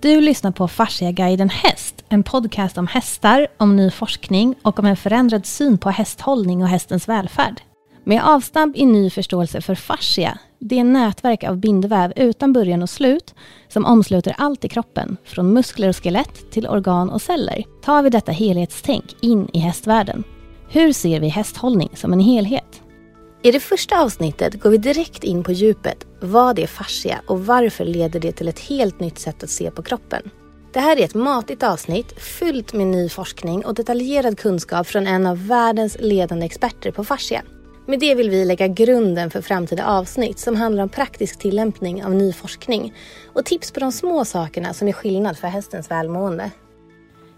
Du lyssnar på Fasciaguiden Häst, en podcast om hästar, om ny forskning och om en förändrad syn på hästhållning och hästens välfärd. Med avstamp i ny förståelse för fascia, det nätverk av bindväv utan början och slut som omsluter allt i kroppen, från muskler och skelett till organ och celler, tar vi detta helhetstänk in i hästvärlden. Hur ser vi hästhållning som en helhet? I det första avsnittet går vi direkt in på djupet. Vad är fascia och varför leder det till ett helt nytt sätt att se på kroppen? Det här är ett matigt avsnitt fyllt med ny forskning och detaljerad kunskap från en av världens ledande experter på fascia. Med det vill vi lägga grunden för framtida avsnitt som handlar om praktisk tillämpning av ny forskning och tips på de små sakerna som är skillnad för hästens välmående.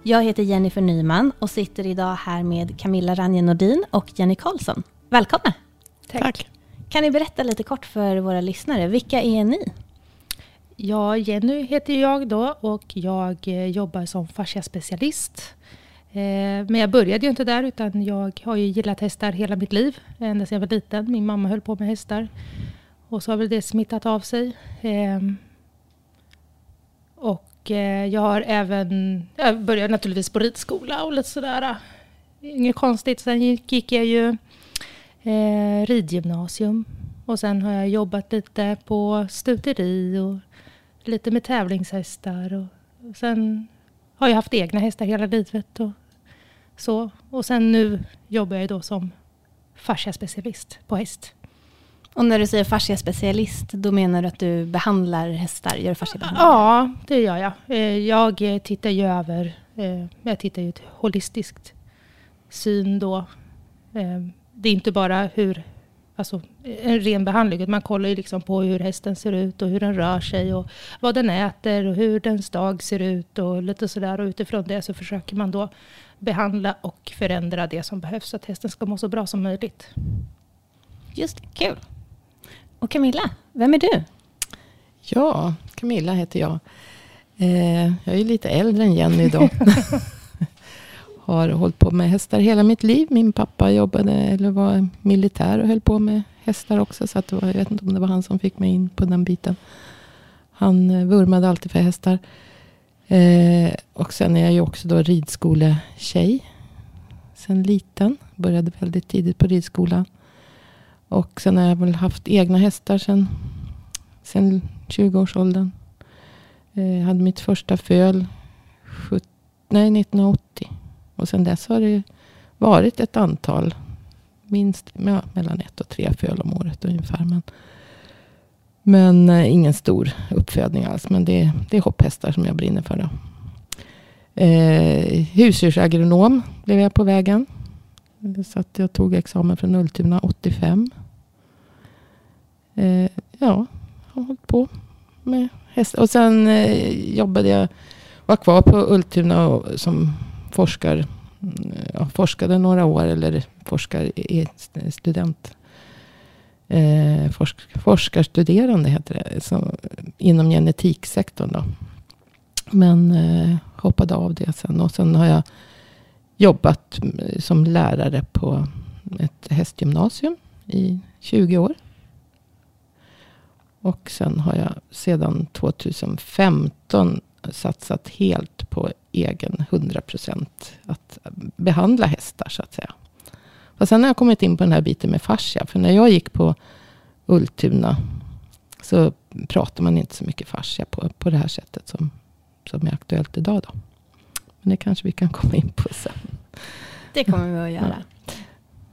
Jag heter Jennifer Nyman och sitter idag här med Camilla Ranje Nordin och Jenny Karlsson. Välkomna! Tack. Tack. Kan ni berätta lite kort för våra lyssnare, vilka är ni? Ja, Jenny heter jag då och jag eh, jobbar som fasciaspecialist. Eh, men jag började ju inte där utan jag har ju gillat hästar hela mitt liv, ända sedan jag var liten. Min mamma höll på med hästar. Och så har väl det smittat av sig. Ehm, och eh, jag har även, jag började naturligtvis på ridskola och lite sådär. Inget konstigt. Sen gick jag ju eh, ridgymnasium. Och sen har jag jobbat lite på stuteri och lite med tävlingshästar. Och, och sen har jag haft egna hästar hela livet. Och, så. och sen nu jobbar jag då som fasciaspecialist på häst. Och när du säger fasciaspecialist, då menar du att du behandlar hästar? Gör ja, det gör jag. Eh, jag tittar ju över, eh, jag tittar ju holistiskt syn då eh, det är inte bara hur, alltså, en ren behandling. Man kollar ju liksom på hur hästen ser ut och hur den rör sig och vad den äter och hur dens dag ser ut och lite sådär. Och utifrån det så försöker man då behandla och förändra det som behövs så att hästen ska må så bra som möjligt. Just kul. Och Camilla, vem är du? Ja, Camilla heter jag. Eh, jag är lite äldre än Jenny då. har hållit på med hästar hela mitt liv. Min pappa jobbade eller var militär och höll på med hästar också. Så att det var, jag vet inte om det var han som fick mig in på den biten. Han eh, vurmade alltid för hästar. Eh, och sen är jag ju också då ridskoletjej. Sen liten. Började väldigt tidigt på ridskolan. Och sen har jag väl haft egna hästar sen, sen 20-årsåldern. Eh, hade mitt första föl nej, 1980. Och sen dess har det varit ett antal, minst ja, mellan ett och tre föl om året ungefär. Men, men eh, ingen stor uppfödning alls. Men det, det är hopphästar som jag brinner för. Då. Eh, husdjursagronom blev jag på vägen. Så att jag tog examen från Ultuna 85. Eh, ja, har hållit på med hästar. Och sen eh, jobbade jag, var kvar på Ultuna och, som forskar, ja, forskade några år eller forskar i student. Eh, forsk, forskarstuderande heter det. Som, inom genetiksektorn då. Men eh, hoppade av det sen. Och sen har jag jobbat eh, som lärare på ett hästgymnasium i 20 år. Och sen har jag sedan 2015 satsat helt på egen 100 procent att behandla hästar så att säga. Och sen har jag kommit in på den här biten med fascia. För när jag gick på Ultuna så pratar man inte så mycket fascia på, på det här sättet som, som är aktuellt idag. Då. Men det kanske vi kan komma in på sen. Det kommer vi att göra. Ja.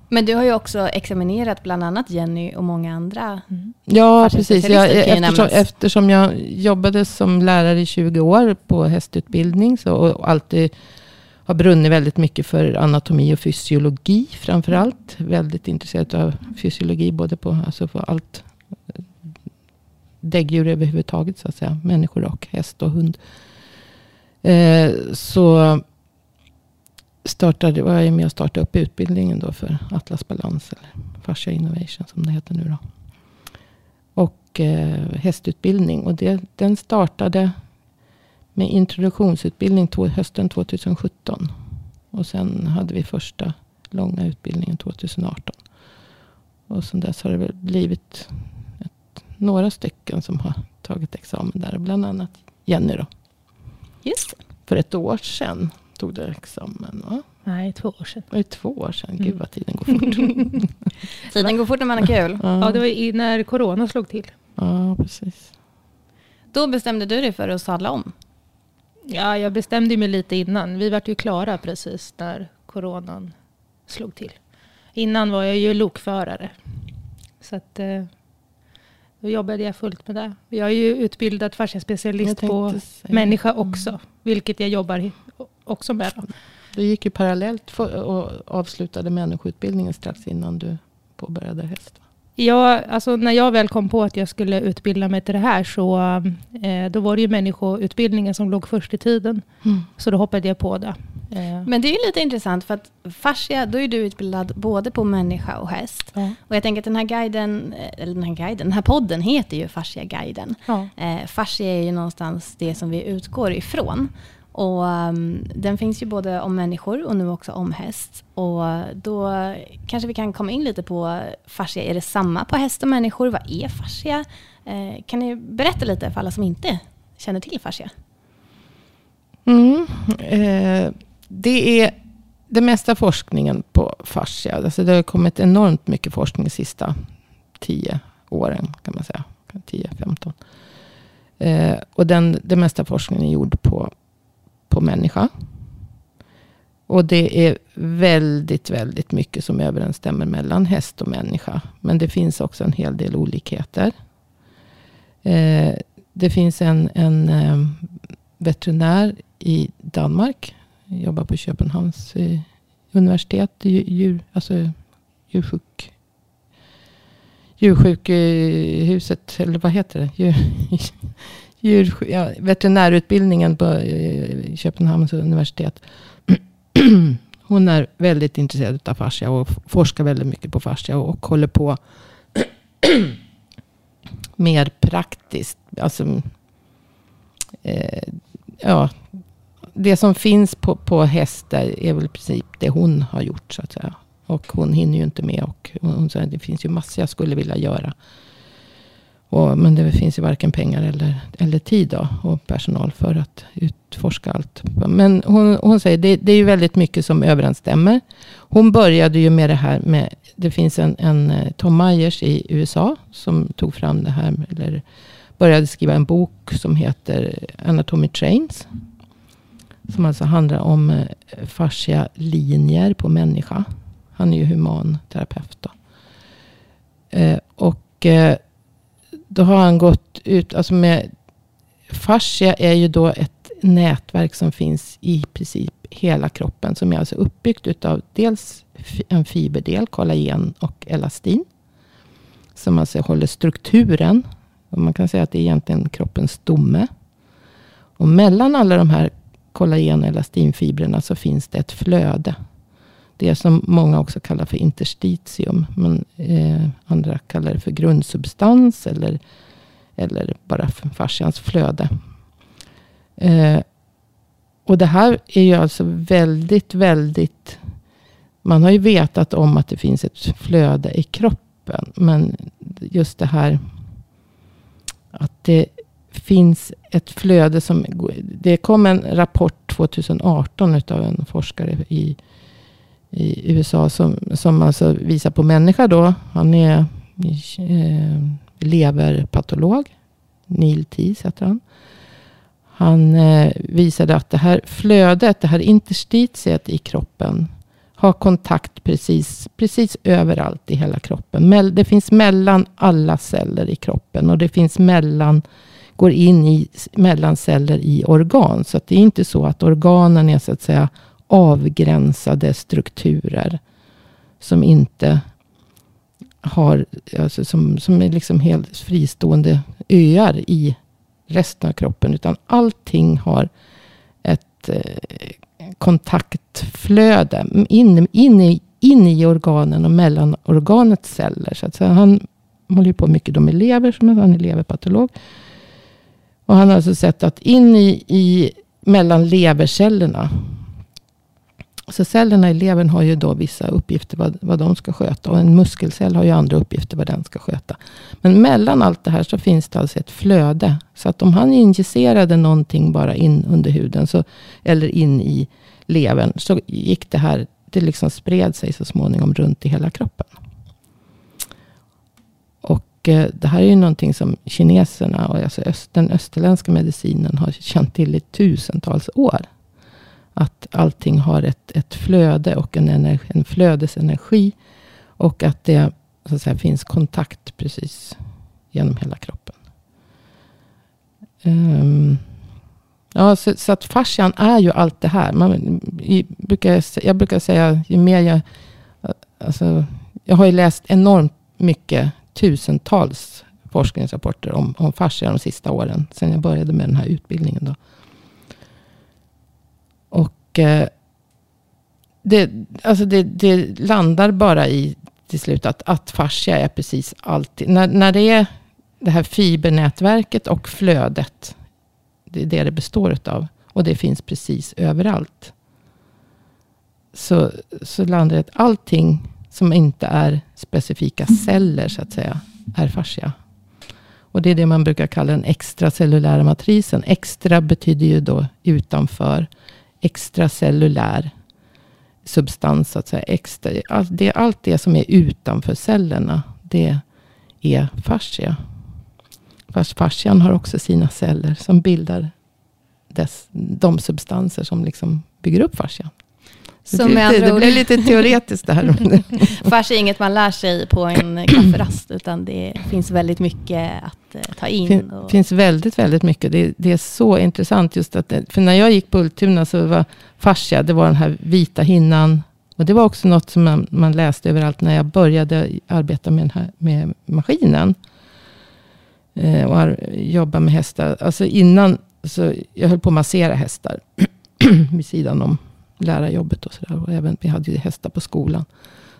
Men du har ju också examinerat bland annat Jenny och många andra. Mm. Ja, precis. Jag, eftersom, eftersom, jag jobbade som lärare i 20 år på hästutbildning så, och alltid har brunnit väldigt mycket för anatomi och fysiologi framför allt. Väldigt intresserad av fysiologi, både på, alltså på allt däggdjur överhuvudtaget, så att säga. Människor och häst och hund. Eh, så startade, var jag med och startade upp utbildningen då för Atlas Balans. Eller Fascia Innovation som det heter nu då. Och eh, hästutbildning. Och det, den startade med introduktionsutbildning to, hösten 2017. Och sen hade vi första långa utbildningen 2018. Och sen dess har det väl blivit ett, några stycken som har tagit examen där. Bland annat Jenny då. Det. För ett år sedan tog du examen va? Nej, två år sedan. Var det två år sedan? Mm. Gud vad tiden går fort. Tiden går fort när man har kul. Ja, det var i, när corona slog till. ja, precis. Då bestämde du dig för att sadla om. Ja, jag bestämde mig lite innan. Vi var ju klara precis när coronan slog till. Innan var jag ju lokförare. Så att, eh, då jobbade jag fullt med det. Jag är ju utbildad fasciaspecialist på säga- människa också. Vilket jag jobbar också med. då. Du gick ju parallellt för, och avslutade människoutbildningen strax innan du påbörjade häst. va? Ja, alltså när jag väl kom på att jag skulle utbilda mig till det här så eh, då var det ju människoutbildningen som låg först i tiden. Så då hoppade jag på det. Eh, Men det är lite intressant för att fascia, då är du utbildad både på människa och häst. ja. Och jag tänker att den här guiden, eh, eller den här guiden, den här podden heter ju Fascia-guiden. Ja. Eh, fascia är ju någonstans det som vi utgår ifrån. Och um, den finns ju både om människor och nu också om häst. Och då kanske vi kan komma in lite på fascia. Är det samma på häst och människor? Vad är fascia? Eh, kan ni berätta lite för alla som inte känner till fascia? Mm. Eh, det är det mesta forskningen på fascia. Alltså det har kommit enormt mycket forskning de sista tio åren kan man säga. 10-15. Eh, och den, det mesta forskningen är gjord på, på människa. Och det är väldigt, väldigt mycket som överensstämmer mellan häst och människa. Men det finns också en hel del olikheter. Eh, det finns en, en eh, veterinär i Danmark. Jobbar på Köpenhamns eh, universitet. Djur, alltså djursjuk, djursjukhuset, eller vad heter det? Djur, djur, ja, veterinärutbildningen på eh, Köpenhamns universitet. Hon är väldigt intresserad av fascia och forskar väldigt mycket på fascia och håller på mer praktiskt. Alltså, eh, ja, det som finns på, på hästar är väl i princip det hon har gjort så att säga. Och hon hinner ju inte med. Och hon, säger att det finns ju massor jag skulle vilja göra. Och, men det finns ju varken pengar eller, eller tid då, och personal för att utforska allt. Men hon, hon säger det, det är ju väldigt mycket som överensstämmer. Hon började ju med det här med, det finns en, en eh, Tom Myers i USA som tog fram det här, eller började skriva en bok som heter Anatomy Trains. Som alltså handlar om eh, fascia linjer på människa. Han är ju humanterapeut då. Eh, och eh, då har han gått ut, alltså med fascia är ju då ett nätverk som finns i princip hela kroppen. Som är alltså uppbyggt utav dels en fiberdel, kollagen och elastin. Som alltså håller strukturen. Och man kan säga att det är egentligen kroppens stomme. Och mellan alla de här kollagen och elastinfibrerna så finns det ett flöde. Det som många också kallar för interstitium. Men eh, andra kallar det för grundsubstans. Eller, eller bara för fascians flöde. Eh, och det här är ju alltså väldigt, väldigt... Man har ju vetat om att det finns ett flöde i kroppen. Men just det här att det finns ett flöde som... Det kom en rapport 2018 utav en forskare i, i USA som, som alltså visar på människa då. Han är eh, leverpatolog. Neil Tees heter han. Han eh, visade att det här flödet, det här interstitiet i kroppen har kontakt precis, precis överallt i hela kroppen. Det finns mellan alla celler i kroppen och det finns mellan, går in i, mellanceller i organ. Så att det är inte så att organen är så att säga avgränsade strukturer som inte har, alltså som, som är liksom helt fristående öar i resten av kroppen. Utan allting har ett eh, kontaktflöde in, in, i, in i organen och mellan organets celler. Så att så han håller ju på mycket då med lever, som han är leverpatolog. Och han har alltså sett att in i, i mellan levercellerna Så cellerna i levern har ju då vissa uppgifter vad, vad de ska sköta. Och en muskelcell har ju andra uppgifter vad den ska sköta. Men mellan allt det här så finns det alltså ett flöde. Så att om han injicerade någonting bara in under huden. Så, eller in i levern. Så gick det här, det liksom spred sig så småningom runt i hela kroppen. Eh, det här är ju någonting som kineserna och alltså öst, den österländska medicinen har känt till i tusentals år. Att allting har ett, ett flöde och en, energi, en flödesenergi. Och att det så att säga, finns kontakt precis genom hela kroppen. Um, ja, så, så, att fascian är ju allt det här. Man, i, brukar, jag brukar säga, ju mer jag... Alltså, jag har ju läst enormt mycket, tusentals forskningsrapporter om, om fascia de sista åren. Sen jag började med den här utbildningen. Då. Och eh, det, alltså det, det, landar bara i till slut att, att fascia är precis alltid. När, när det är det här fibernätverket och flödet. Det är det det består av. Och det finns precis överallt. Så, så landar det att allting som inte är specifika celler så att säga. Är fascia. Och det är det man brukar kalla den extracellulära matrisen. Extra betyder ju då utanför extracellulär substans. Så att säga. Extra, allt, det, allt det som är utanför cellerna. Det är fascia. Fast fascian har också sina celler. Som bildar dess, de substanser som liksom bygger upp fascian. Så det, det, det blir lite teoretiskt det här. Fascia är inget man lär sig på en kafferast. Utan det finns väldigt mycket att eh, ta in. Det fin, finns väldigt, väldigt mycket. Det, det, är så intressant. just att För när jag gick på Ultuna så var fascia, det var den här vita hinnan. Och det var också något som man, man läste överallt när jag började arbeta med, den här, med maskinen. Eh, och jobba med hästar. Alltså innan, så jag höll på att massera hästar. vid sidan om lärarjobbet och sådär. Och även, vi hade ju hästar på skolan.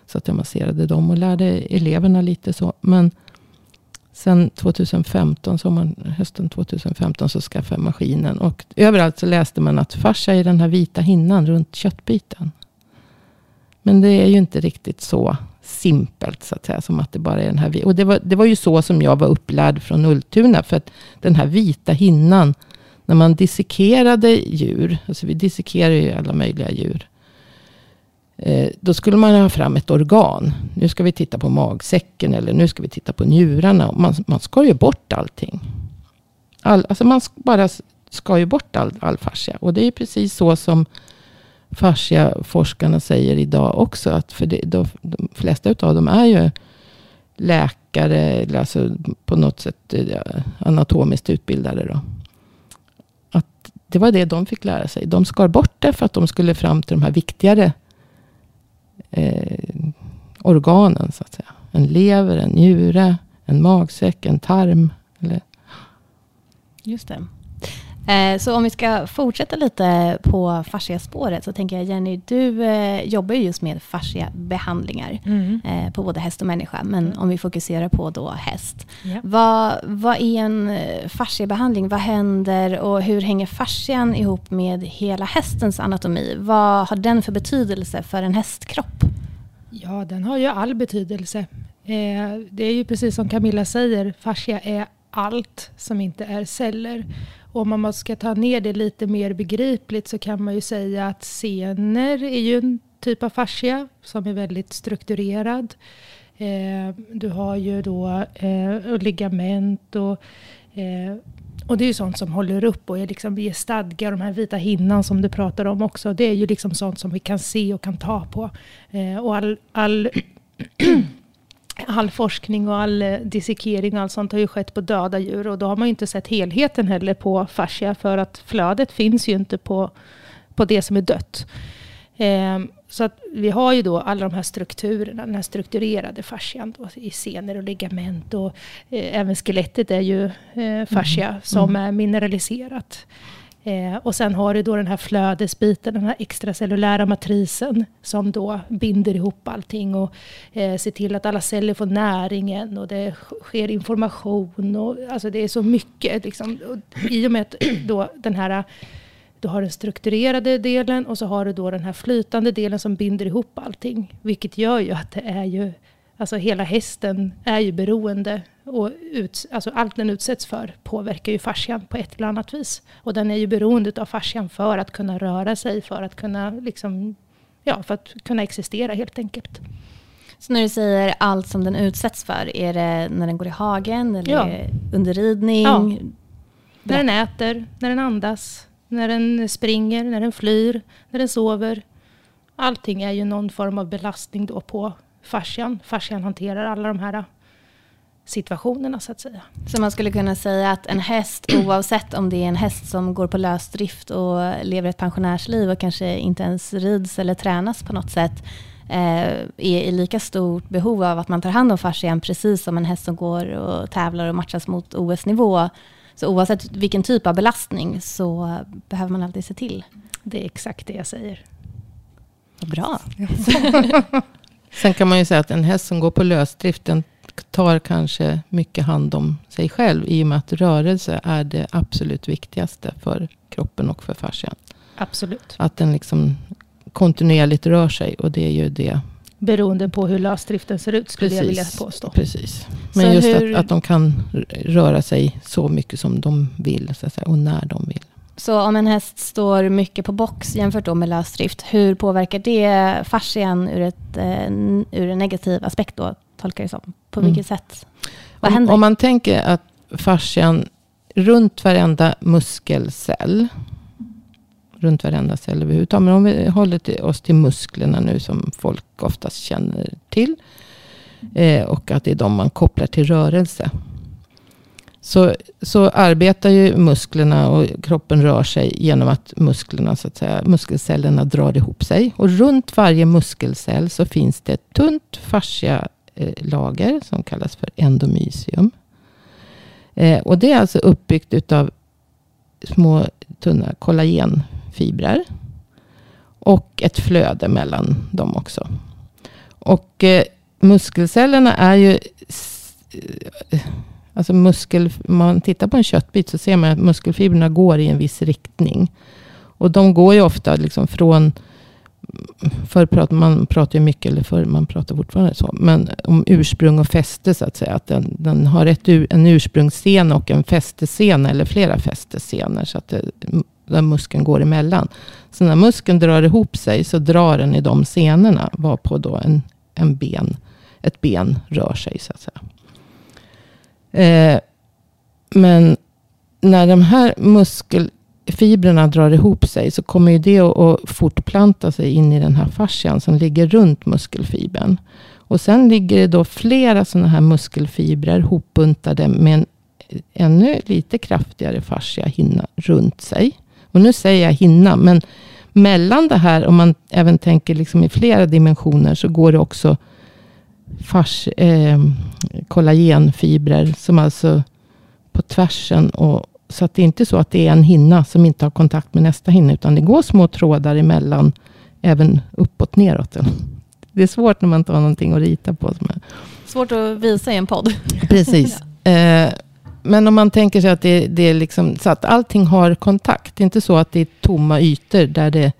Så att jag masserade dem och lärde eleverna lite så. Men sen 2015, sommaren, hösten 2015 så skaffade jag maskinen. Och överallt så läste man att fascia är den här vita hinnan runt köttbiten. Men det är ju inte riktigt så simpelt så att säga. Som att det bara är den här. Och det var, det var ju så som jag var upplärd från Ultuna. För att den här vita hinnan när man dissekerade djur, alltså vi dissekerar ju alla möjliga djur. Eh, då skulle man ha fram ett organ. Nu ska vi titta på magsäcken eller nu ska vi titta på njurarna. Man, man skar ju bort allting. All, alltså man bara skar ju bort all, all fascia. Och det är precis så som fasciaforskarna säger idag också. Att för det, de, de flesta av dem är ju läkare, alltså på något sätt eh, anatomiskt utbildade. Då det var det de fick lära sig. De skar bort det för att de skulle fram till de här viktigare eh, organen. Så att säga. En lever, en njure, en magsäck, en tarm. Eller... Just det. Eh, så om vi ska fortsätta lite på fasciaspåret så tänker jag Jenny, du eh, jobbar just med fasciabehandlingar mm. Eh, på både häst och människa. Men mm. om vi fokuserar på då häst. Yeah. Vad, vad är en fasciabehandling? Vad händer och hur hänger fascian ihop med hela hästens anatomi? Vad har den för betydelse för en hästkropp? Ja, den har ju all betydelse. det är ju precis som Camilla säger, fascia är allt som inte är celler. Om man ska ta ner det lite mer begripligt så kan man ju säga att senor är ju en typ av fascia som är väldigt strukturerad. Eh, du har ju då eh, ligament och, eh, och det är ju sånt som håller upp och är liksom ger stadga. De här vita hinnan som du pratar om också. Det är ju liksom sånt som vi kan se och kan ta på. Eh, och all, all all forskning och all eh, dissekering och allt sånt har ju skett på döda djur. Och då har man ju inte sett helheten heller på fascia. För att flödet finns ju inte på, på det som är dött. Eh, så att vi har ju då alla de här strukturerna, den här strukturerade fascian då, i senor och ligament. Och eh, även skelettet är ju eh, fascia mm. som mm. är mineraliserat. Eh, och sen har du då den här flödesbiten, den här extracellulära matrisen som då binder ihop allting och eh, ser till att alla celler får näringen och det sker information. Och, alltså det är så mycket. Liksom, och I och med att då den här Du har den strukturerade delen och så har du då den här flytande delen som binder ihop allting. Vilket gör ju att det är ju, alltså hela hästen är ju beroende och ut, alltså allt den utsätts för påverkar ju fascian på ett eller annat vis. Och den är ju beroende av fascian för att kunna röra sig, för att kunna, liksom, ja, för att kunna existera helt enkelt. Så när du säger allt som den utsätts för, är det när den går i hagen eller ja. under ridning? Ja. När den äter, när den andas, när den springer, när den flyr, när den sover. Allting är ju någon form av belastning då på fascian. Fascian hanterar alla de här situationerna så att säga. Så man skulle kunna säga att en häst, oavsett om det är en häst som går på lösdrift och lever ett pensionärsliv och kanske inte ens rids eller tränas på något sätt, eh, är i lika stort behov av att man tar hand om fascian, precis som en häst som går och tävlar och matchas mot OS-nivå. Så oavsett vilken typ av belastning så behöver man alltid se till. Det är exakt det jag säger. Bra. Sen kan man ju säga att en häst som går på lösdrift, den tar kanske mycket hand om sig själv i och med att rörelse är det absolut viktigaste för kroppen och för fascian. Absolut. Att den liksom kontinuerligt rör sig och det är ju det. Beroende på hur lösdriften ser ut skulle precis, jag vilja påstå. Precis. Men så just hur... att, att de kan röra sig så mycket som de vill så att säga, och när de vill. Så om en häst står mycket på box jämfört då med lösdrift, hur påverkar det fascian ur, ett, eh, ur en negativ aspekt då, tolkar det som? På mm. vilket sätt? Vad händer? Om man tänker att fascian runt varenda muskelcell, runt varenda cell överhuvudtaget, men om vi håller oss till musklerna nu som folk oftast känner till, eh, och att det är de man kopplar till rörelse. Så, så arbetar ju musklerna och kroppen rör sig genom att musklerna, så att säga, muskelcellerna drar ihop sig. Och runt varje muskelcell så finns det ett tunt fascia eh, lager som kallas för endomysium. Eh, och det är alltså uppbyggt utav små tunna kollagenfibrer. Och ett flöde mellan dem också. Och eh, muskelcellerna är ju... Eh, Alltså muskel, om man tittar på en köttbit så ser man att muskelfibrerna går i en viss riktning. Och de går ju ofta liksom från Förr prat, man pratar ju mycket, eller förr man pratar fortfarande så, men om ursprung och fäste så att säga. Att den, den har ett, en ursprungsscen och en fästescena eller flera fästescener. Så att det, där muskeln går emellan. Så när muskeln drar ihop sig så drar den i de scenerna. Varpå då en, en ben, ett ben rör sig så att säga. Eh, men när de här muskelfibrerna drar ihop sig så kommer ju det att fortplanta sig in i den här fascian som ligger runt muskelfibern. Och sen ligger det då flera sådana här muskelfibrer hopbuntade med en ännu lite kraftigare fascia hinna runt sig. Och nu säger jag hinna, men mellan det här, om man även tänker liksom i flera dimensioner, så går det också fars, eh, kollagenfibrer som alltså på tvärsen och, så att det är inte så att det är en hinna som inte har kontakt med nästa hinna. Utan det går små trådar emellan. Även uppåt neråt. Det är svårt när man inte har någonting att rita på. Svårt att visa i en podd. Precis. ja. eh, men om man tänker sig att det, det, är liksom, så att allting har kontakt. Det är inte så att det är tomma ytor där det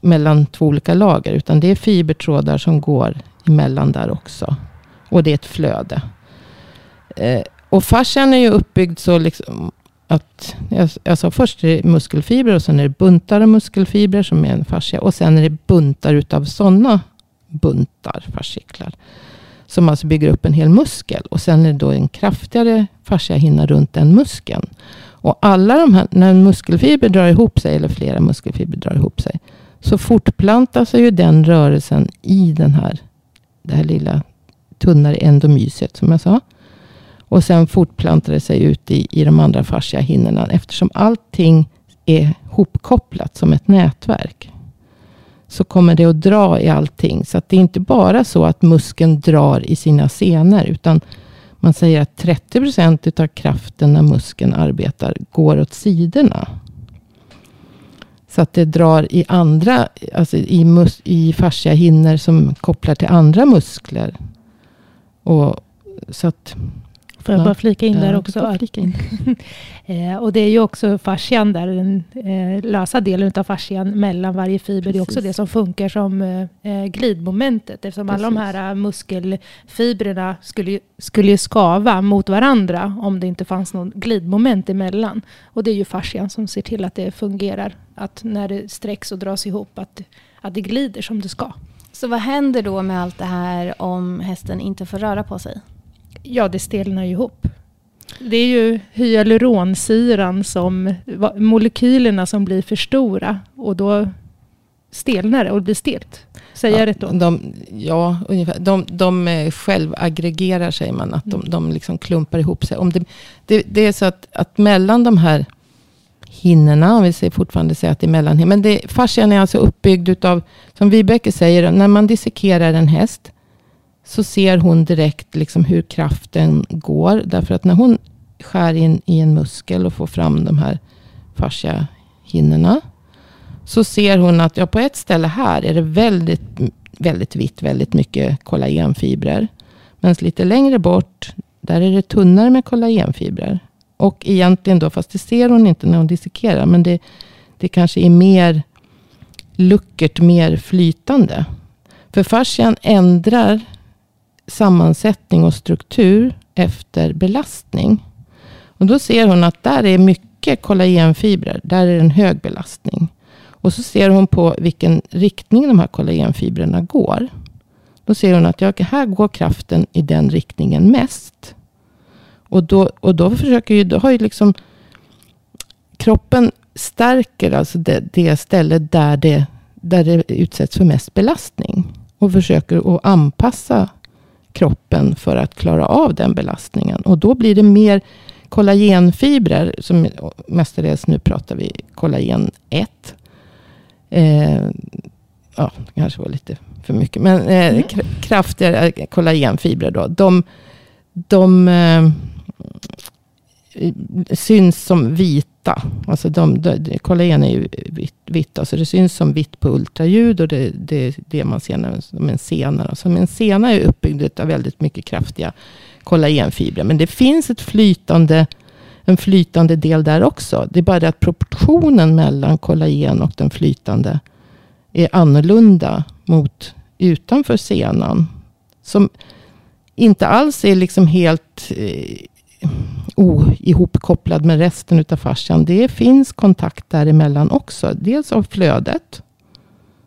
mellan två olika lager. Utan det är fibertrådar som går emellan där också. Och det är ett flöde. Eh, och fascian är ju uppbyggd så liksom att, jag, jag sa först är det muskelfibrer och sen är det buntar av muskelfibrer som är en fascia. Och sen är det buntar utav sådana buntar, fasciklar. Som alltså bygger upp en hel muskel. Och sen är det då en kraftigare fasciahinna runt den muskeln. Och alla de här, när en muskelfiber drar ihop sig, eller flera muskelfibrer drar ihop sig. Så fortplantar sig ju den rörelsen i den här, det här lilla tunnare endomyset som jag sa. Och sen fortplantar det sig ut i, i de andra fasciahinnorna. Eftersom allting är hopkopplat som ett nätverk. Så kommer det att dra i allting. Så att det är inte bara så att muskeln drar i sina senor. Utan man säger att 30 procent av kraften när muskeln arbetar går åt sidorna. Så att det drar i andra, alltså i, mus, i fasciahinnor som kopplar till andra muskler. Och, så att Får jag Ja. bara flika in Ja, där också? att- flika in. Eh, och det är ju också fascian där, den eh, lösa delen av fascian mellan varje fiber. Det är också Precis. det som funkar som eh, glidmomentet. Eftersom alla de Precis. här muskelfibrerna skulle, skulle ju skava mot varandra om det inte fanns någon glidmoment emellan. Och det är ju fascian som ser till att det fungerar. Att när det sträcks och dras ihop att, att det glider som det ska. Så vad händer då med allt det här om hästen inte får röra på sig? Ja, det stelnar ju ihop. Det är ju hyaluronsyran som, molekylerna som blir för stora och då stelnar det och det blir stelt. Säger jag rätt då? De, ja, ungefär. De, de eh, självaggregerar säger man. Att de, Mm. de liksom klumpar ihop sig. Om det, det, det är så att, att mellan de här hinnorna, om vi säger fortfarande säger att det är mellanhinnor. Men det, fascian är alltså uppbyggd utav, som Vibeke säger, när man dissekerar en häst. Så ser hon direkt liksom hur kraften går. Därför att när hon skär in i en muskel och får fram de här fasciahinnorna. Så ser hon att ja, på ett ställe här är det väldigt, väldigt vitt, väldigt mycket kollagenfibrer. Men lite längre bort, där är det tunnare med kollagenfibrer. Och egentligen då, fast det ser hon inte när hon dissekerar, men det, det kanske är mer luckert, mer flytande. För fascian ändrar sammansättning och struktur efter belastning. Och då ser hon att där är mycket kollagenfibrer. Där är en hög belastning. Och så ser hon på vilken riktning de här kollagenfibrerna går. Då ser hon att ja, här går kraften i den riktningen mest. Och då, och då försöker ju, då har ju liksom kroppen stärker alltså det, det ställe där det, där det utsätts för mest belastning. Och försöker att anpassa kroppen för att klara av den belastningen. Och då blir det mer kollagenfibrer, som mestadels nu pratar vi kollagen 1. Eh, ja, det kanske var lite för mycket. Men eh, kr- kraftigare kollagenfibrer då. De, de eh, syns som vita. Alltså de, de, kollagen är ju vitt, vitt. Alltså det syns som vitt på ultraljud. Och det, det är det man ser när, som en sena. Alltså en sena är uppbyggd av väldigt mycket kraftiga kollagenfibrer. Men det finns ett flytande, en flytande del där också. Det är bara det att proportionen mellan kollagen och den flytande är annorlunda mot utanför senan. Som inte alls är liksom helt eh, ihopkopplad med resten utav fascian. Det finns kontakt däremellan också. Dels av flödet.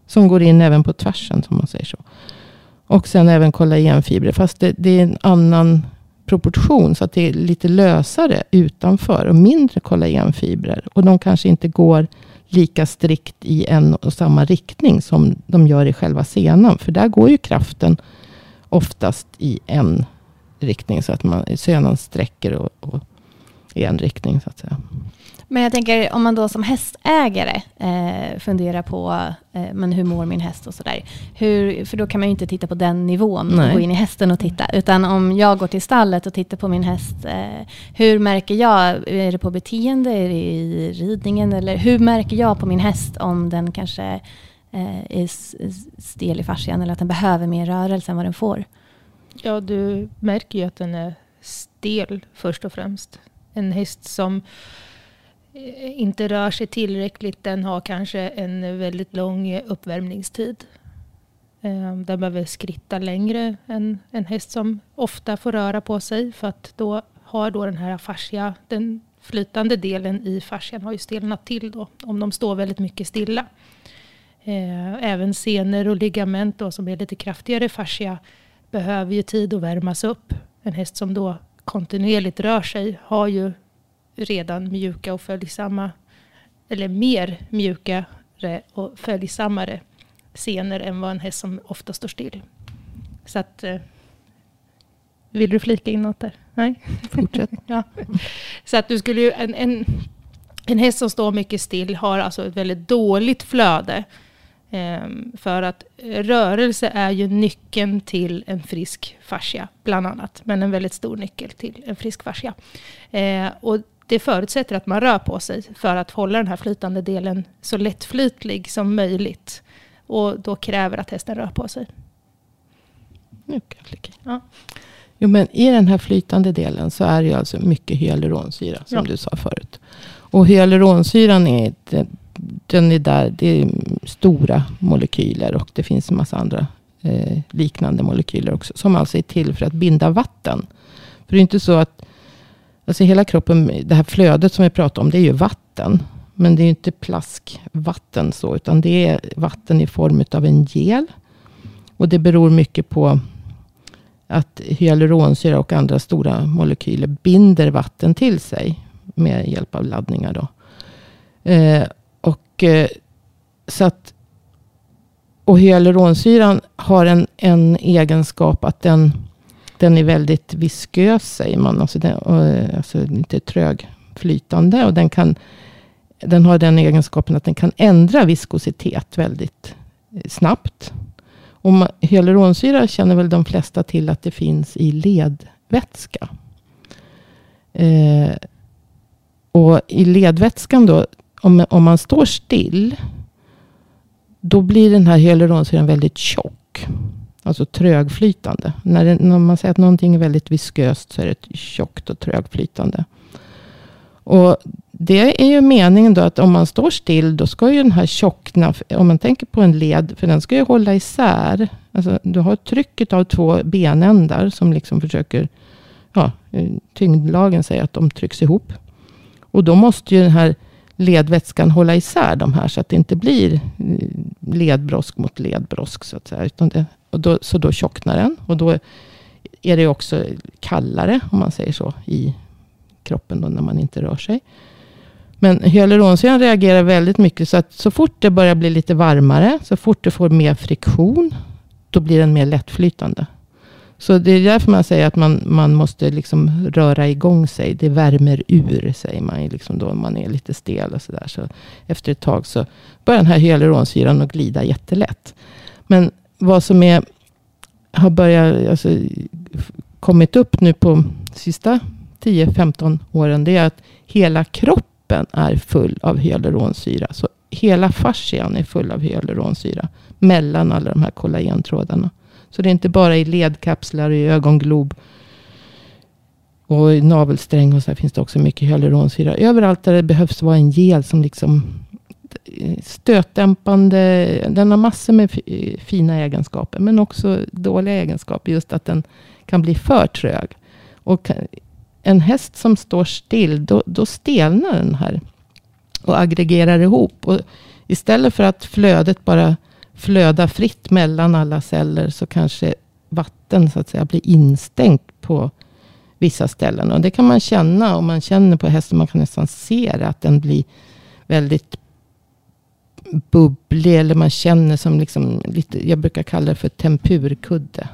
Som går in även på tvärsen, som man säger så. Och sen även kollagenfibrer. Fast det, det är en annan proportion. Så att det är lite lösare utanför. Och mindre kollagenfibrer. Och de kanske inte går lika strikt i en och samma riktning. Som de gör i själva senan. För där går ju kraften oftast i en riktning. Så att man, senan sträcker och, och i en riktning så att säga. Men jag tänker om man då som hästägare eh, funderar på eh, men hur mår min häst och sådär. För då kan man ju inte titta på den nivån Nej. och gå in i hästen och titta. Utan om jag går till stallet och tittar på min häst. Eh, hur märker jag? Är det på beteende? Är det i ridningen? Eller hur märker jag på min häst om den kanske eh, är stel i fascian eller att den behöver mer rörelse än vad den får? Ja, du märker ju att den är stel först och främst. En häst som eh, inte rör sig tillräckligt, den har kanske en väldigt lång eh, uppvärmningstid. Ehm, den behöver skritta längre än en häst som ofta får röra på sig för att då har då den här fascia, den flytande delen i fascian har ju stelnat till då om de står väldigt mycket stilla. Ehm, även senor och ligament då, som är lite kraftigare fascia behöver ju tid att värmas upp. En häst som då kontinuerligt rör sig har ju redan mjuka och följsamma, eller mer mjukare och följsammare senor än vad en häst som ofta står still. Så att, eh, vill du flika in något där? Nej? Fortsätt. ja. Så att du skulle ju, en, en, en häst som står mycket still har alltså ett väldigt dåligt flöde. Ehm, för att rörelse är ju nyckeln till en frisk fascia, bland annat. Men en väldigt stor nyckel till en frisk fascia. Eh, och det förutsätter att man rör på sig för att hålla den här flytande delen så lättflytlig som möjligt. Och då kräver att hästen rör på sig. Nu kan jag in. Ja. Jo, men i den här flytande delen så är det alltså mycket hyaluronsyra, som Ja. du sa förut. Och hyaluronsyran är, den, den är där, det är stora molekyler och det finns en massa andra eh, liknande molekyler också. Som alltså är till för att binda vatten. För det är inte så att, alltså hela kroppen, det här flödet som vi pratar om, det är ju vatten. Men det är ju inte plaskvatten så, utan det är vatten i form av en gel. Och det beror mycket på att hyaluronsyra och andra stora molekyler binder vatten till sig med hjälp av laddningar. Då. Eh, och, eh, så att, och hyaluronsyran har en, en egenskap att den, den är väldigt viskös, säger man. Alltså, den, eh, alltså inte trögflytande. Och den, kan, den har den egenskapen att den kan ändra viskositet väldigt eh, snabbt. Och hyaluronsyra känner väl de flesta till att det finns i ledvätska. Eh, och i ledvätskan då, om, om man står still, då blir den här hyaluronsyran väldigt tjock. Alltså trögflytande. När, det, när man säger att någonting är väldigt visköst så är det tjockt och trögflytande. Och det är ju meningen då att om man står still, då ska ju den här tjockna, om man tänker på en led, för den ska ju hålla isär. Alltså, du har trycket av två benändar som liksom försöker, ja, tyngdlagen säger att de trycks ihop. Och då måste ju den här ledvätskan hålla isär de här så att det inte blir eh, ledbrosk mot ledbrosk så att säga. Utan det, och då, så då tjocknar den och då är det också kallare om man säger så i kroppen då när man inte rör sig. Men hyaluronsyran reagerar väldigt mycket så att så fort det börjar bli lite varmare, så fort du får mer friktion, då blir den mer lättflytande. Så det är därför man säger att man, man måste liksom röra igång sig. Det värmer ur, säger man ju liksom då man är lite stel och sådär. Så efter ett tag så börjar den här hyaluronsyran att glida jättelätt. Men vad som är, har börjat, alltså, kommit upp nu på sista 10-15 åren, det är att hela kroppen är full av hyaluronsyra. Så hela fascian är full av hyaluronsyra mellan alla de här kollagentrådarna. Så det är inte bara i ledkapslar, i ögonglob och i navelsträng och så här finns det också mycket hyaluronsyra. Överallt där det behövs vara en gel som liksom eh, stötdämpande. Den har massor med eh, fina egenskaper, men också dåliga egenskaper. Just att den kan bli för trög. Och en häst som står still, då, då stelnar den här och aggregerar ihop. Och istället för att flödet bara flöda fritt mellan alla celler, så kanske vatten så att säga blir instängt på vissa ställen. Och det kan man känna om man känner på hästen. Man kan nästan se det, att den blir väldigt bubblig. Eller man känner som liksom lite, jag brukar kalla det för tempurkudde.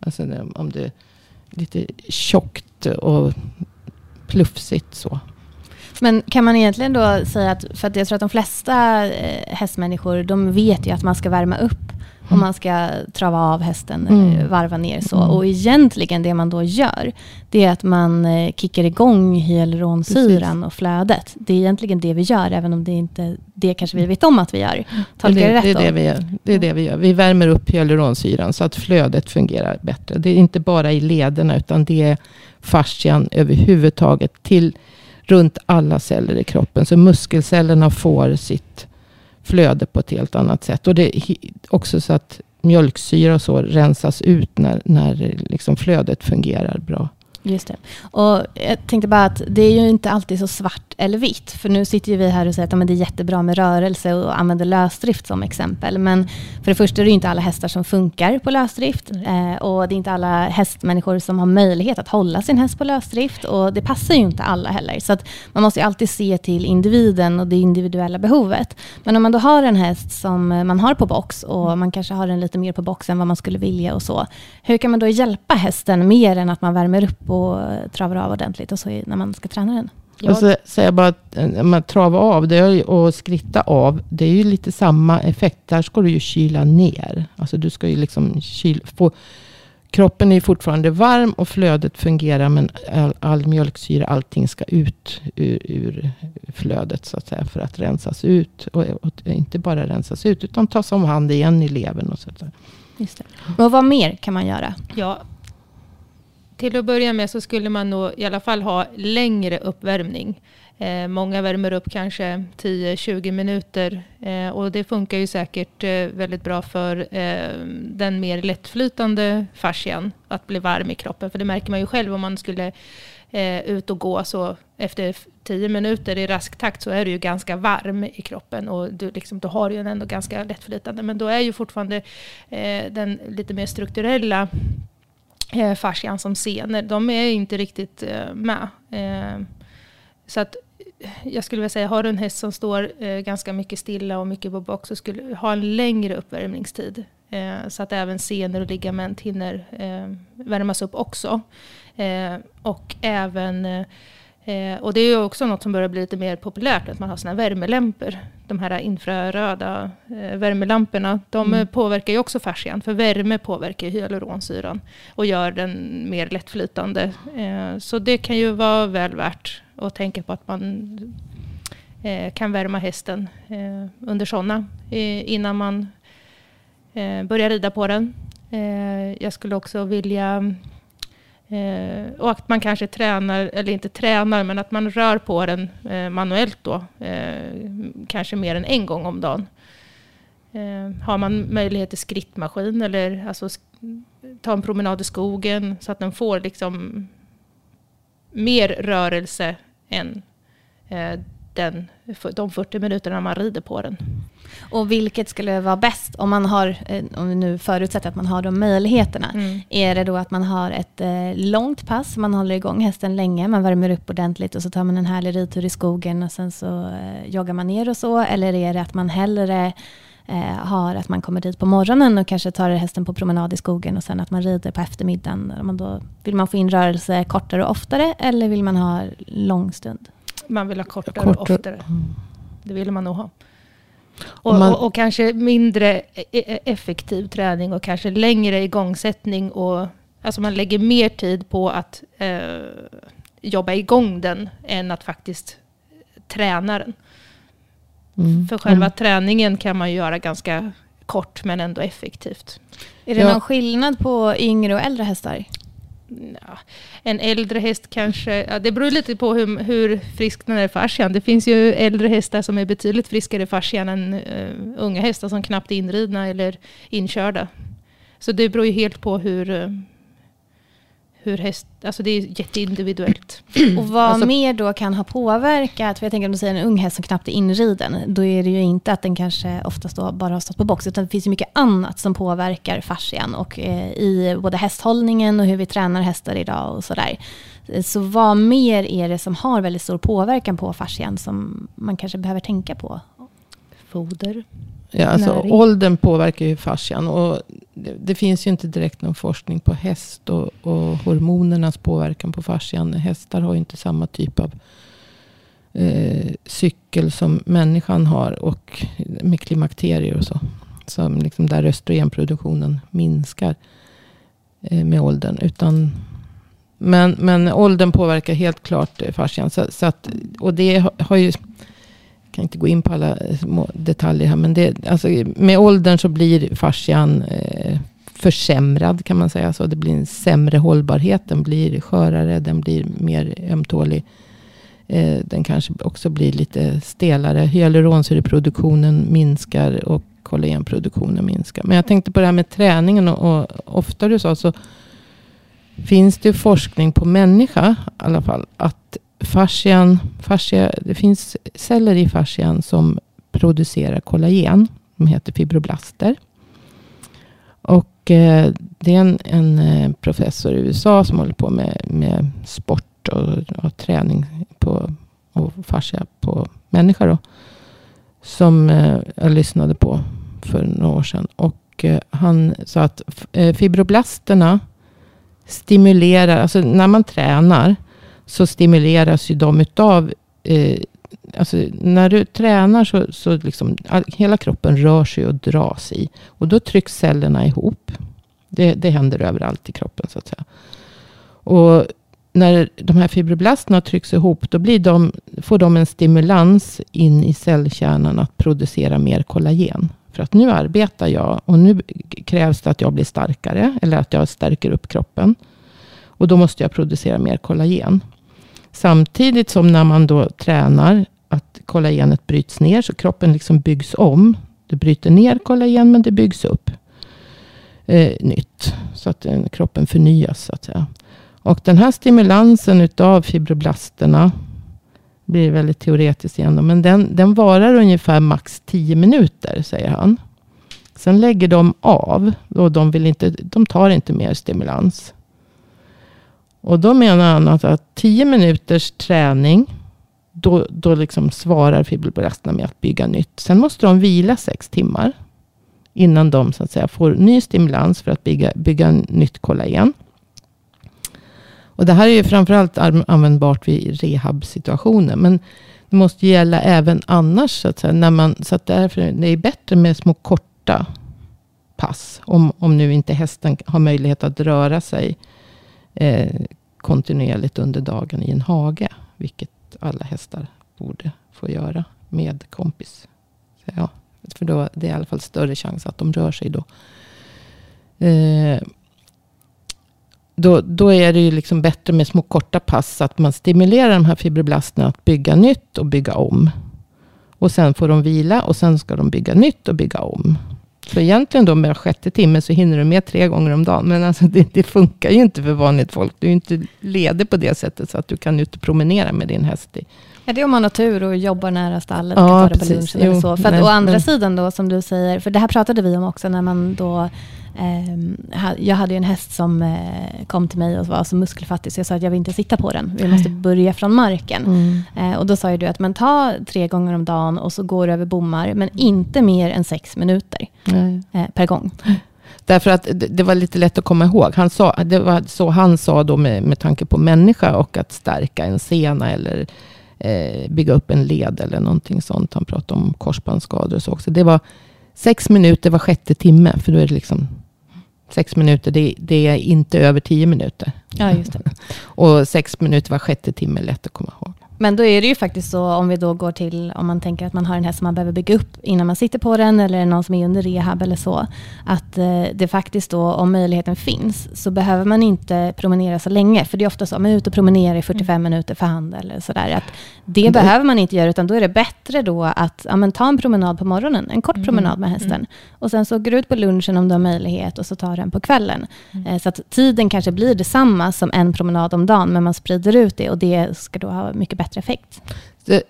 Alltså om det är lite tjockt och plufsigt så. Men kan man egentligen då säga att, för att jag tror att de flesta eh, hästmänniskor, de vet ju att man ska värma upp och man ska trava av hästen, Mm. varva ner så. Mm. Och egentligen det man då gör, det är att man eh, kickar igång hyaluronsyran och flödet. Det är egentligen det vi gör, även om det inte det kanske vi vet om att vi gör. Tolkar det, det rätt det, är då? det, vi gör. det är det vi gör. Vi värmer upp hyaluronsyran så att flödet fungerar bättre. Det är inte bara i lederna utan det är fascian överhuvudtaget till runt alla celler i kroppen. Så muskelcellerna får sitt flöde på ett helt annat sätt. Och det är också så att mjölksyra och så rensas ut när, när liksom flödet fungerar bra. Just det. Och jag tänkte bara att det är ju inte alltid så svart eller vitt. För nu sitter ju vi här och säger att ja, det är jättebra med rörelse och använder lösdrift som exempel. Men för det första är det ju inte alla hästar som funkar på lösdrift. Eh, och det är inte alla hästmänniskor som har möjlighet att hålla sin häst på lösdrift. Och det passar ju inte alla heller. Så att man måste ju alltid se till individen och det individuella behovet. Men om man då har en häst som man har på box och man kanske har den lite mer på box än vad man skulle vilja och så. Hur kan man då hjälpa hästen mer än att man värmer upp och travar av ordentligt och så när man ska träna den? Och så säger jag bara att eh, travar av det och skritta av. Det är ju lite samma effekt. Där ska du ju kyla ner. Alltså du ska ju liksom kyla, få, kroppen är fortfarande varm och flödet fungerar. Men all, all mjölksyra, allting ska ut ur, ur flödet så att säga. För att rensas ut. Och, och inte bara rensas ut utan tas om hand igen i levern och så. där. Just det. Och vad mer kan man göra? Ja, till att börja med så skulle man nog i alla fall ha längre uppvärmning. Eh, många värmer upp kanske 10-20 minuter eh, och det funkar ju säkert eh, väldigt bra för eh, den mer lättflytande fascian att bli varm i kroppen. För det märker man ju själv om man skulle eh, ut och gå så efter 10 minuter i rask takt så är du ju ganska varm i kroppen och du, liksom, då har du ju ändå ganska lättflytande. Men då är ju fortfarande eh, den lite mer strukturella eh, fascian som senor, de är inte riktigt eh, med. Eh, så att eh, jag skulle vilja säga, har du en häst som står eh, ganska mycket stilla och mycket på box, så skulle du ha en längre uppvärmningstid. Eh, så att även senor och ligament hinner eh, värmas upp också. Eh, och även eh, eh, och det är ju också något som börjar bli lite mer populärt, att man har såna värmelämpor. De här infraröda eh, värmelamporna, de mm. påverkar ju också fascian, för värme påverkar hyaluronsyran och gör den mer lättflytande. Eh, så det kan ju vara väl värt att tänka på att man eh, kan värma hästen eh, under sådana innan man eh, börjar rida på den. jag skulle också vilja Eh, och att man kanske tränar, eller inte tränar, men att man rör på den eh, manuellt då. Eh, kanske mer än en gång om dagen. Eh, har man möjlighet till skrittmaskin eller alltså, ta en promenad i skogen så att den får liksom mer rörelse än eh, den, de 40 minuterna man rider på den. Och vilket skulle vara bäst om man har, eh, om vi nu förutsätter att man har de möjligheterna. Mm. Är det då att man har ett eh, långt pass, man håller igång hästen länge, man värmer upp ordentligt och så tar man en härlig ridtur i skogen och sen så eh, joggar man ner och så. Eller är det att man hellre har att man kommer dit på morgonen och kanske tar hästen på promenad i skogen och sen att man rider på eftermiddagen. Man då, vill man få in rörelse kortare och oftare eller vill man ha lång stund? Man vill ha kortare, kortare. och oftare. Mm. Det vill man nog ha. Och, man, och, och, kanske mindre e-, e-, effektiv träning och kanske längre igångsättning. Och, alltså man lägger mer tid på att eh, jobba igång den än att faktiskt träna den. Mm. För själva mm. träningen kan man göra ganska kort men ändå effektivt. Är det ja. någon skillnad på yngre och äldre hästar? Ja, en äldre häst kanske, ja, det beror lite på hur, hur frisk den är i fascian. Det finns ju äldre hästar som är betydligt friskare i fascian än uh, unga hästar som knappt är inridna eller inkörda. Så det beror ju helt på hur, eh, hur häst, alltså det är jätteindividuellt. Och vad alltså, mer då kan ha påverkat, för jag tänker om du säger en ung häst som knappt är inriden, då är det ju inte att den kanske oftast då bara har stått på box, utan det finns ju mycket annat som påverkar fascian och eh, i både hästhållningen och hur vi tränar hästar idag och sådär. Så vad mer är det som har väldigt stor påverkan på fascian som man kanske behöver tänka på? Foder. Ja, alltså, åldern påverkar ju fascian. Och det, det, finns ju inte direkt någon forskning på häst och, och hormonernas påverkan på fascian. Hästar har ju inte samma typ av eh, cykel som människan har. Och med klimakterier och så. Som liksom där östrogenproduktionen minskar eh, med åldern. Utan, men, men åldern påverkar helt klart eh, fascian. Så, så att, och det har ju kan inte gå in på alla eh, små detaljer här. Men det, alltså, med åldern så blir fascian eh, försämrad kan man säga. Så det blir en sämre hållbarhet. Den blir skörare, den blir mer ömtålig. Eh, den kanske också blir lite stelare. Hyaluronsyreproduktionen minskar och kollagenproduktionen minskar. Men jag tänkte på det här med träningen och, och ofta du sa så finns det forskning på människa i alla fall. Att fascian, fascia, det finns celler i fascian som producerar kollagen. De heter fibroblaster. Och eh, det är en, en, eh, professor i USA som håller på med, med sport och, och träning på, och fascia på människor. Då, som eh, jag lyssnade på för några år sedan. Och eh, han sa att eh, fibroblasterna stimulerar, alltså när man tränar så stimuleras ju de utav eh, Alltså, när du tränar så, så liksom, all, hela kroppen rör sig och dras i. Och då trycks cellerna ihop. Det, det händer överallt i kroppen så att säga. Och när de här fibroblasterna trycks ihop, då blir de, får de en stimulans in i cellkärnan att producera mer kollagen. För att nu arbetar jag och nu krävs det att jag blir starkare, eller att jag stärker upp kroppen. Och då måste jag producera mer kollagen. Samtidigt som när man då tränar att kollagenet bryts ner. Så kroppen liksom byggs om. Det bryter ner kollagen men det byggs upp eh, nytt. Så att eh, kroppen förnyas så att säga. Och den här stimulansen utav fibroblasterna blir väldigt teoretiskt igen. Men den, den varar ungefär max 10 minuter säger han. Sen lägger de av. Och de, vill inte, de tar inte mer stimulans. Och då menar han att, att 10 minuters träning. Då, då liksom svarar fibroblasterna med att bygga nytt. Sen måste de vila 6 timmar. Innan de så att säga, får ny stimulans för att bygga, bygga nytt kollagen. Och det här är ju framförallt användbart vid rehabsituationer. Men det måste gälla även annars. Så att, säga, när man, så att därför det är bättre med små korta pass. Om, om nu inte hästen har möjlighet att röra sig eh, kontinuerligt under dagen i en hage. Vilket alla hästar borde få göra med kompis. Så ja, för då det är i alla fall större chans att de rör sig då. Eh, då, då är det ju liksom bättre med små korta pass. Så att man stimulerar de här fibroblasterna att bygga nytt och bygga om. Och sen får de vila och sen ska de bygga nytt och bygga om. Så egentligen då med sjätte timme så hinner du med tre gånger om dagen. Men alltså det, det, funkar ju inte för vanligt folk. Du är inte ledig på det sättet så att du kan ut och promenera med din häst. Ja, det är om man har tur och jobbar nära stallet. Ja, det på lunchen eller så. För att, nej, å andra nej. sidan då, som du säger, för det här pratade vi om också när man då jag hade ju en häst som eh, kom till mig och var så muskelfattig så jag sa att jag vill inte sitta på den. Vi måste börja från marken. Mm. Eh, och då sa ju du att men ta tre gånger om dagen och så går du över bommar men inte mer än sex minuter eh, per gång. Därför att det var lite lätt att komma ihåg. Han sa, det var så han sa då med, med tanke på människa och att stärka en sena eller eh, bygga upp en led eller någonting sånt. Han pratade om korsbandsskador och så också. Det var sex minuter var sjätte timme. För då är det liksom sex minuter, det, det är inte över tio minuter. Ja, just det. och sex minuter var sjätte timme lätt att komma ihåg. Men då är det ju faktiskt så om vi då går till, om man tänker att man har en häst som man behöver bygga upp innan man sitter på den eller någon som är under rehab eller så. Att eh, det faktiskt då, om möjligheten finns, så behöver man inte promenera så länge. För det är ofta så, man är ute och promenerar i 45 mm. minuter för hand eller sådär. Att det mm. behöver man inte göra, utan då är det bättre då att ja, men ta en promenad på morgonen, en kort mm. promenad med hästen. Mm. Och sen så går du ut på lunchen om du har möjlighet och så tar den på kvällen. Eh, så att tiden kanske blir detsamma som en promenad om dagen, men man sprider ut det och det ska då ha mycket bättre effekt.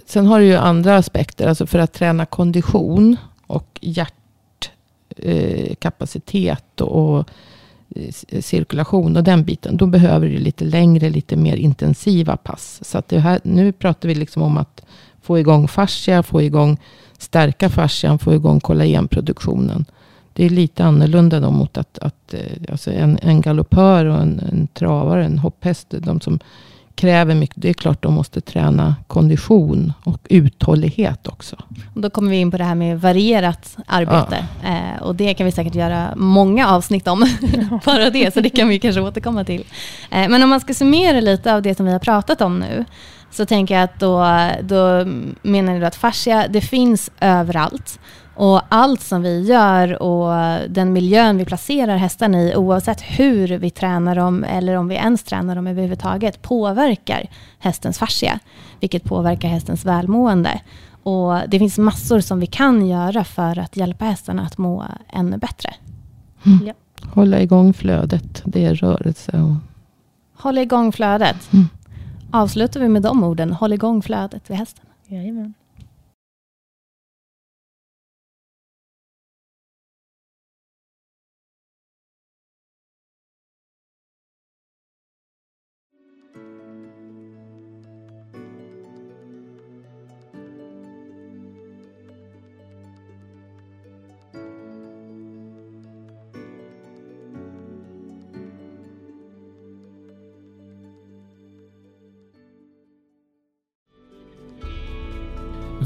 sen har du ju andra aspekter. Alltså för att träna kondition och hjärtkapacitet eh, och eh, cirkulation och den biten. Då behöver du lite längre, lite mer intensiva pass. Så att det här, nu pratar vi liksom om att få igång fascia, få igång stärka fascian, få igång kollagenproduktionen. Det är lite annorlunda då mot att, att eh, alltså en, en galoppör och en, en travare, en hopphäst. De som kräver mycket. Det är klart de måste träna kondition och uthållighet också. Och då kommer vi in på det här med varierat arbete. Ja. Eh, och det kan vi säkert göra många avsnitt om. Bara det, så det kan vi kanske återkomma till. Eh, men om man ska summera lite av det som vi har pratat om nu. Så tänker jag att då, då menar ni att fascia, det finns överallt. Och allt som vi gör och den miljön vi placerar hästarna i, oavsett hur vi tränar dem eller om vi ens tränar dem överhuvudtaget, påverkar hästens fascia, vilket påverkar hästens välmående. Och det finns massor som vi kan göra för att hjälpa hästarna att må ännu bättre. Mm. Ja. Hålla igång flödet, det är rörelse. Och... Hålla igång flödet. Mm. Avslutar vi med de orden, håll igång flödet vid hästen. Jajamän.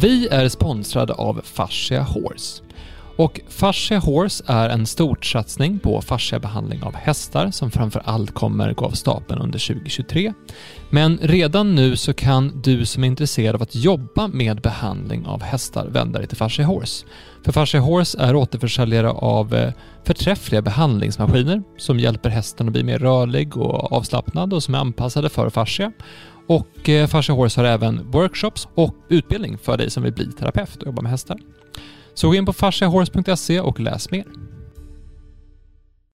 Vi är sponsrade av Fascia Horse. Och Fascia Horse är en storsatsning på fasciabehandling av hästar som framför allt kommer gå av stapeln under 2023. Men redan nu så kan du som är intresserad av att jobba med behandling av hästar vända dig till Fascia Horse. För Fascia Horse är återförsäljare av eh, förträffliga behandlingsmaskiner som hjälper hästen att bli mer rörlig och avslappnad och som är anpassade för fascia. Och eh, Fascia Horse har även workshops och utbildning för dig som vill bli terapeut och jobba med hästar. Så gå in på fasciahorse.se och läs mer.